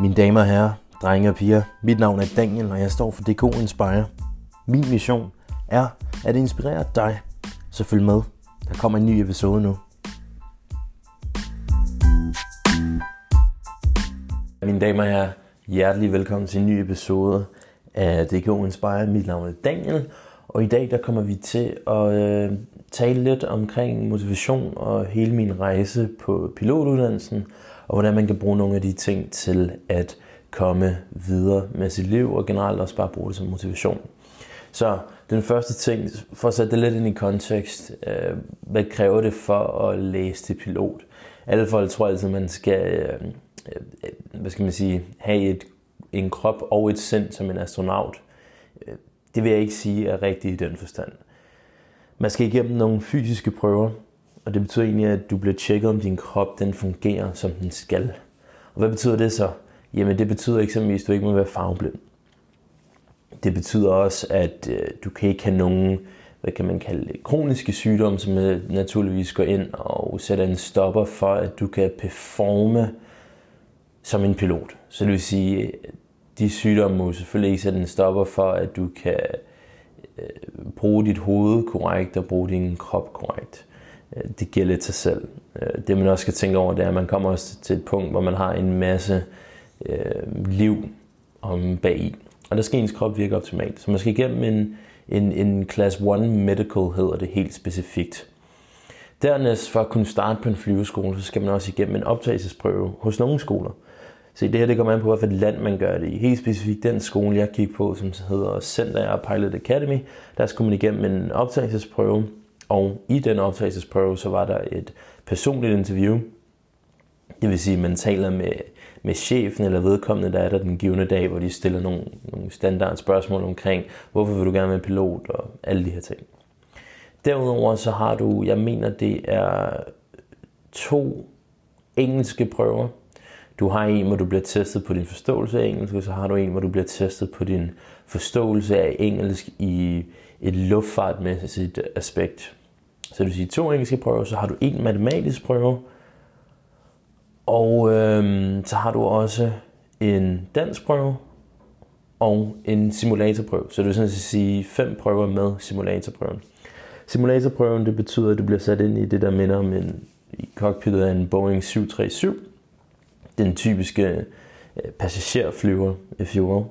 Mine damer og herrer, drenge og piger, mit navn er Daniel, og jeg står for DK Inspire. Min mission er at inspirere dig, så følg med. Der kommer en ny episode nu. Mine damer og herrer, hjertelig velkommen til en ny episode af DK Inspire. Mit navn er Daniel, og i dag der kommer vi til at øh, tale lidt omkring motivation og hele min rejse på pilotuddannelsen, og hvordan man kan bruge nogle af de ting til at komme videre med sit liv, og generelt også bare bruge det som motivation. Så den første ting, for at sætte det lidt ind i kontekst, øh, hvad kræver det for at læse til pilot? Alle folk tror altid, at man skal, øh, øh, hvad skal man sige, have et, en krop og et sind som en astronaut. Øh, det vil jeg ikke sige er rigtigt i den forstand. Man skal igennem nogle fysiske prøver, og det betyder egentlig, at du bliver tjekket, om din krop den fungerer, som den skal. Og hvad betyder det så? Jamen det betyder eksempelvis, at du ikke må være farveblind. Det betyder også, at øh, du kan ikke have nogen, hvad kan man kalde det, kroniske sygdomme, som naturligvis går ind og sætter en stopper for, at du kan performe som en pilot. Så det vil sige, de sygdomme må selvfølgelig ikke sætte en stopper for, at du kan øh, bruge dit hoved korrekt og bruge din krop korrekt. Øh, det gælder til sig selv. Øh, det man også skal tænke over, det er, at man kommer også til et punkt, hvor man har en masse øh, liv om bag Og der skal ens krop virke optimalt. Så man skal igennem en, en, en class 1 medical, hedder det helt specifikt. Dernæst for at kunne starte på en flyveskole, så skal man også igennem en optagelsesprøve hos nogle skoler. Så det her det kommer an på, hvilket land man gør det i. Helt specifikt den skole, jeg gik på, som hedder Center Pilot Academy, der skulle man igennem en optagelsesprøve, og i den optagelsesprøve, så var der et personligt interview. Det vil sige, at man taler med, med chefen eller vedkommende, der er der den givende dag, hvor de stiller nogle, nogle standard spørgsmål omkring, hvorfor vil du gerne være pilot og alle de her ting. Derudover så har du, jeg mener det er to engelske prøver. Du har en, hvor du bliver testet på din forståelse af engelsk, og så har du en, hvor du bliver testet på din forståelse af engelsk i et luftfartmæssigt aspekt. Så det vil sige to engelske prøver, så har du en matematisk prøve, og øhm, så har du også en dansk prøve og en simulatorprøve. Så det vil sådan sige fem prøver med simulatorprøven. Simulatorprøven det betyder, at du bliver sat ind i det, der minder om en, i cockpittet af en Boeing 737. Den typiske øh, passagerflyver, if you will.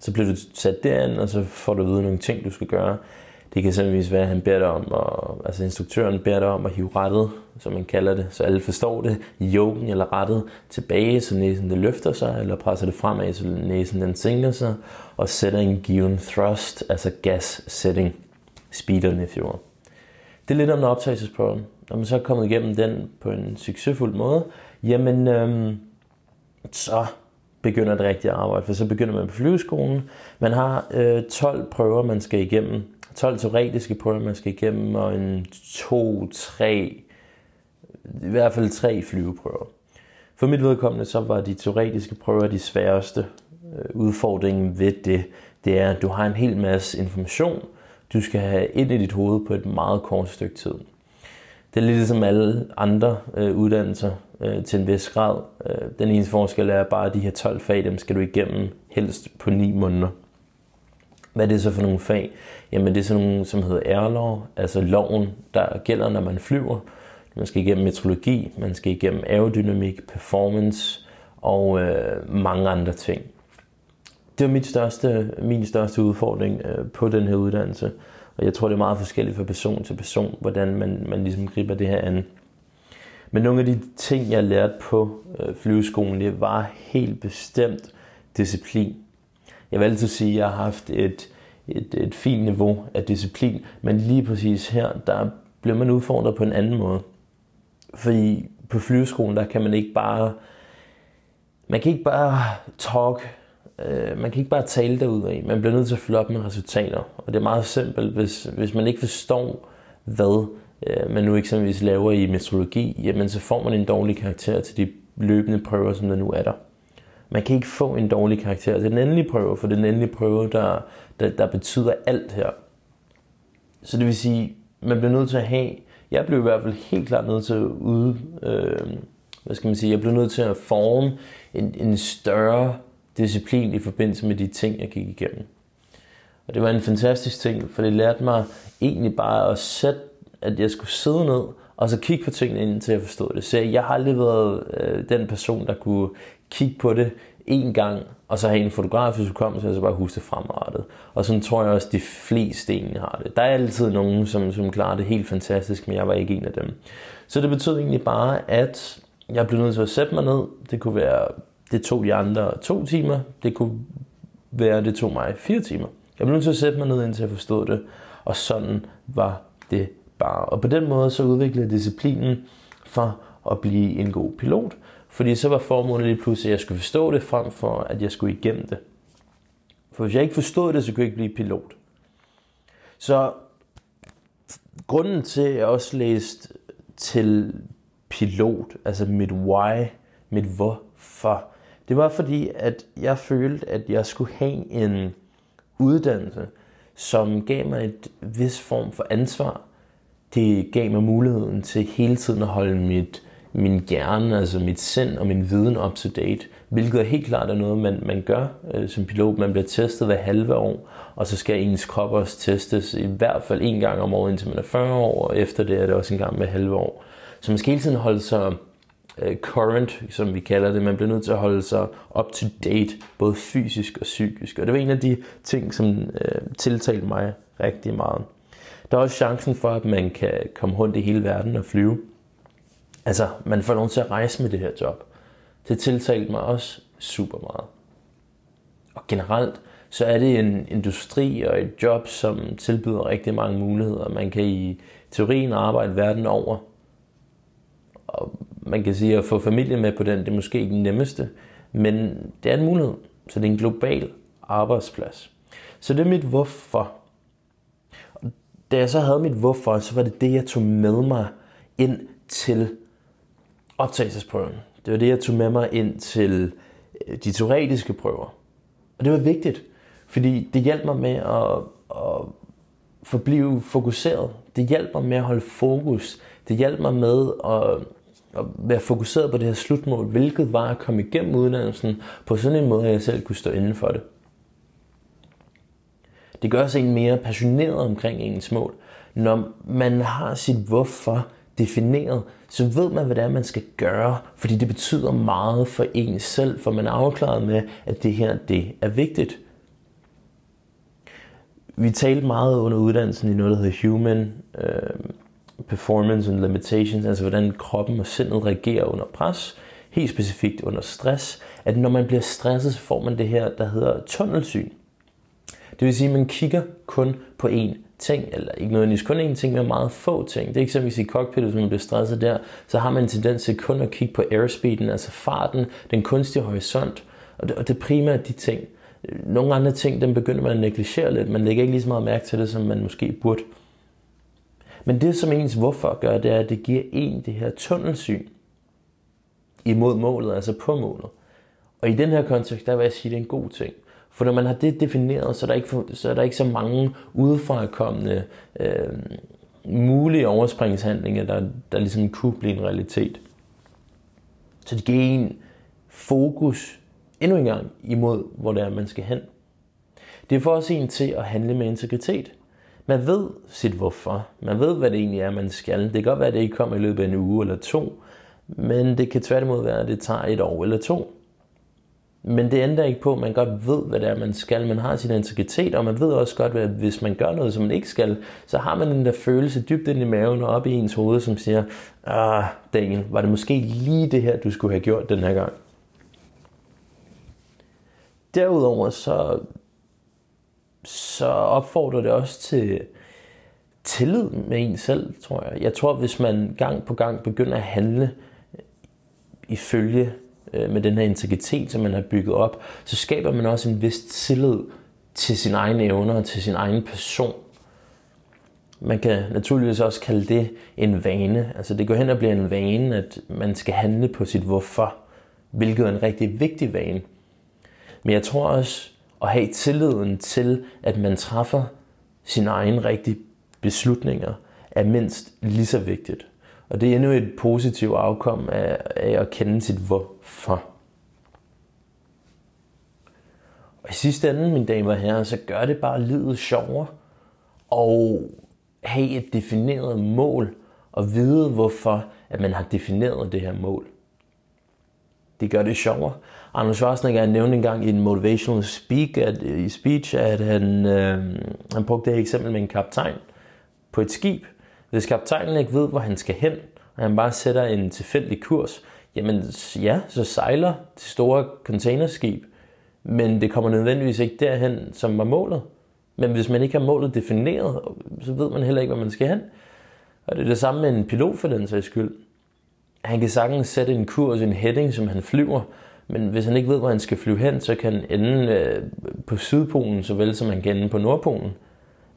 Så bliver du sat derind, og så får du at vide nogle ting, du skal gøre. Det kan simpelthen være, at han beder dig om, at, altså instruktøren beder dig om at hive rettet, som man kalder det, så alle forstår det, yoken eller rettet tilbage, så næsen det løfter sig, eller presser det fremad, så næsen den sænker sig, og sætter en given thrust, altså gas setting, speederen if you will. Det er lidt om optagelsesprøven. Når man så er kommet igennem den på en succesfuld måde, jamen øhm, så begynder det rigtige arbejde, for så begynder man på flyveskolen. Man har øh, 12 prøver, man skal igennem 12 teoretiske prøver, man skal igennem, og en to, tre, i hvert fald tre flyveprøver. For mit vedkommende, så var de teoretiske prøver de sværeste. Øh, udfordringen ved det, det er, at du har en hel masse information, du skal have ind i dit hoved på et meget kort stykke tid. Det er lidt ligesom alle andre øh, uddannelser øh, til en vis grad. Øh, den eneste forskel er bare, at de her 12 fag, dem skal du igennem helst på 9 måneder. Hvad er det så for nogle fag? Jamen det er sådan nogle, som hedder airlaw, altså loven, der gælder, når man flyver. Man skal igennem metrologi, man skal igennem aerodynamik, performance og øh, mange andre ting. Det var mit største, min største udfordring øh, på den her uddannelse. Og jeg tror, det er meget forskelligt fra person til person, hvordan man, man ligesom griber det her an. Men nogle af de ting, jeg lærte på øh, flyveskolen, det var helt bestemt disciplin. Jeg vil altid sige, at jeg har haft et, et, et fint niveau af disciplin, men lige præcis her, der bliver man udfordret på en anden måde. Fordi på flyveskolen, der kan man ikke bare, man kan ikke bare talk, øh, man kan ikke bare tale derud af. Man bliver nødt til at følge op med resultater. Og det er meget simpelt, hvis, hvis man ikke forstår, hvad øh, man nu eksempelvis laver i metrologi, jamen så får man en dårlig karakter til de løbende prøver, som der nu er der. Man kan ikke få en dårlig karakter til den endelige prøve, for det er den endelige prøve, der, der, der betyder alt her. Så det vil sige, man bliver nødt til at have, jeg blev i hvert fald helt klart nødt til at ude, øh, hvad skal man sige, jeg blev nødt til at forme en, en større disciplin i forbindelse med de ting, jeg gik igennem. Og det var en fantastisk ting, for det lærte mig egentlig bare at sætte, at jeg skulle sidde ned og så kigge på tingene, indtil jeg forstod det. Så jeg har aldrig været øh, den person, der kunne kigge på det en gang, og så have en fotografisk hukommelse, og så bare huske det fremadrettet. Og sådan tror jeg også, de fleste egentlig har det. Der er altid nogen, som, som klarer det helt fantastisk, men jeg var ikke en af dem. Så det betød egentlig bare, at jeg blev nødt til at sætte mig ned. Det kunne være, det tog de andre to timer. Det kunne være, det tog mig fire timer. Jeg blev nødt til at sætte mig ned, indtil jeg forstod det. Og sådan var det bare. Og på den måde så udviklede jeg disciplinen for at blive en god pilot. Fordi så var formålet lige pludselig, at jeg skulle forstå det, frem for at jeg skulle igennem det. For hvis jeg ikke forstod det, så kunne jeg ikke blive pilot. Så grunden til, at jeg også læste til pilot, altså mit why, mit hvorfor, det var fordi, at jeg følte, at jeg skulle have en uddannelse, som gav mig et vis form for ansvar. Det gav mig muligheden til hele tiden at holde mit min hjerne, altså mit sind og min viden up to date, hvilket er helt klart er noget, man, man gør øh, som pilot. Man bliver testet hver halve år, og så skal ens krop også testes i hvert fald en gang om året, indtil man er 40 år, og efter det er det også en gang med halve år. Så man skal hele tiden holde sig øh, current, som vi kalder det. Man bliver nødt til at holde sig up to date, både fysisk og psykisk. Og det var en af de ting, som øh, tiltalte mig rigtig meget. Der er også chancen for, at man kan komme rundt i hele verden og flyve. Altså, man får lov til at rejse med det her job. Det tiltalte mig også super meget. Og generelt, så er det en industri og et job, som tilbyder rigtig mange muligheder. Man kan i teorien arbejde verden over. Og man kan sige, at få familie med på den, det er måske ikke den nemmeste. Men det er en mulighed. Så det er en global arbejdsplads. Så det er mit hvorfor. Da jeg så havde mit hvorfor, så var det det, jeg tog med mig ind til optagelsesprøven. Det var det, jeg tog med mig ind til øh, de teoretiske prøver. Og det var vigtigt, fordi det hjalp mig med at, at forblive fokuseret. Det hjalp mig med at holde fokus. Det hjalp mig med at, at være fokuseret på det her slutmål, hvilket var at komme igennem uddannelsen på sådan en måde, at jeg selv kunne stå inden for det. Det gør sig en mere passioneret omkring ens mål. Når man har sit hvorfor defineret, så ved man, hvad det er, man skal gøre, fordi det betyder meget for en selv, for man er afklaret med, at det her, det er vigtigt. Vi talte meget under uddannelsen i noget, der hedder Human uh, Performance and Limitations, altså hvordan kroppen og sindet reagerer under pres, helt specifikt under stress, at når man bliver stresset, så får man det her, der hedder tunnelsyn. Det vil sige, at man kigger kun på én ting, eller ikke nødvendigvis kun én ting, men meget få ting. Det er eksempelvis i cockpit, hvis man bliver stresset der, så har man en tendens til kun at kigge på airspeeden, altså farten, den kunstige horisont, og det, og det primært de ting. Nogle andre ting, dem begynder man at negligere lidt. Man lægger ikke lige så meget mærke til det, som man måske burde. Men det, som ens hvorfor gør, det er, at det giver en det her tunnelsyn imod målet, altså på målet. Og i den her kontekst, der vil jeg sige, at det er en god ting. For når man har det defineret, så er der ikke, så, er der ikke så mange udefrakommende øh, mulige overspringshandlinger, der, der ligesom kunne blive en realitet. Så det giver en fokus endnu en gang imod, hvor det er, man skal hen. Det får også en til at handle med integritet. Man ved sit hvorfor. Man ved, hvad det egentlig er, man skal. Det kan godt være, at det ikke kommer i løbet af en uge eller to, men det kan tværtimod være, at det tager et år eller to. Men det ændrer ikke på, at man godt ved, hvad det er, man skal. Man har sin integritet, og man ved også godt, at hvis man gør noget, som man ikke skal, så har man den der følelse dybt ind i maven og op i ens hoved, som siger, ah, Daniel, var det måske lige det her, du skulle have gjort den her gang? Derudover så, så opfordrer det også til tillid med en selv, tror jeg. Jeg tror, hvis man gang på gang begynder at handle ifølge øh, med den her integritet, som man har bygget op, så skaber man også en vis tillid til sin egne evner og til sin egen person. Man kan naturligvis også kalde det en vane. Altså det går hen og bliver en vane, at man skal handle på sit hvorfor, hvilket er en rigtig vigtig vane. Men jeg tror også at have tilliden til, at man træffer sine egne rigtige beslutninger, er mindst lige så vigtigt. Og det er endnu et positivt afkom af, af at kende sit hvor for. Og i sidste ende, mine damer og herrer, så gør det bare livet sjovere. Og have et defineret mål, og vide hvorfor, at man har defineret det her mål. Det gør det sjovere. Anders Schwarzenegger nævnte engang i en motivational speak, at, i speech, at han, øh, han brugte det eksempel med en kaptajn på et skib. Hvis kaptajnen ikke ved, hvor han skal hen, og han bare sætter en tilfældig kurs, jamen ja, så sejler det store containerskib, men det kommer nødvendigvis ikke derhen, som var målet. Men hvis man ikke har målet defineret, så ved man heller ikke, hvor man skal hen. Og det er det samme med en pilot for den sags skyld. Han kan sagtens sætte en kurs, en heading, som han flyver, men hvis han ikke ved, hvor han skal flyve hen, så kan han ende øh, på Sydpolen, såvel som han kan ende på Nordpolen.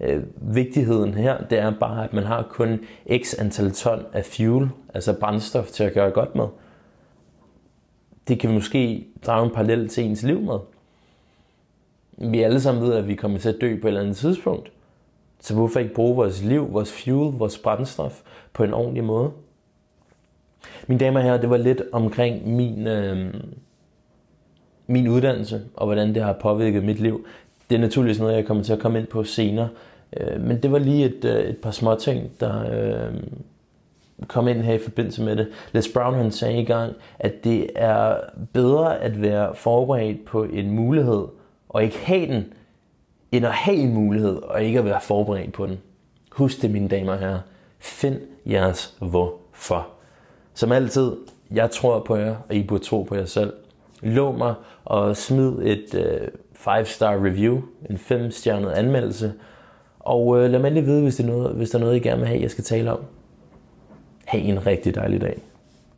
Øh, vigtigheden her, det er bare, at man har kun x antal ton af fuel, altså brændstof til at gøre godt med. Det kan måske drage en parallel til ens liv med. Vi alle sammen ved, at vi kommer til at dø på et eller andet tidspunkt. Så hvorfor ikke bruge vores liv, vores fuel, vores brændstof på en ordentlig måde? Mine damer og herrer, det var lidt omkring min, øh, min uddannelse, og hvordan det har påvirket mit liv. Det er naturligvis noget, jeg kommer til at komme ind på senere. Øh, men det var lige et, øh, et par små ting, der øh, kom ind her i forbindelse med det. Les Brown han sagde i gang, at det er bedre at være forberedt på en mulighed, og ikke have den, end at have en mulighed, og ikke at være forberedt på den. Husk det, mine damer og herrer. Find jeres hvorfor. Som altid, jeg tror på jer, og I burde tro på jer selv. Lå mig og smid et øh, 5-star review, en 5-stjernet anmeldelse, og øh, lad mig lige vide, hvis, det er noget, hvis der er noget, I gerne vil have, jeg skal tale om. Ha' en rigtig dejlig dag.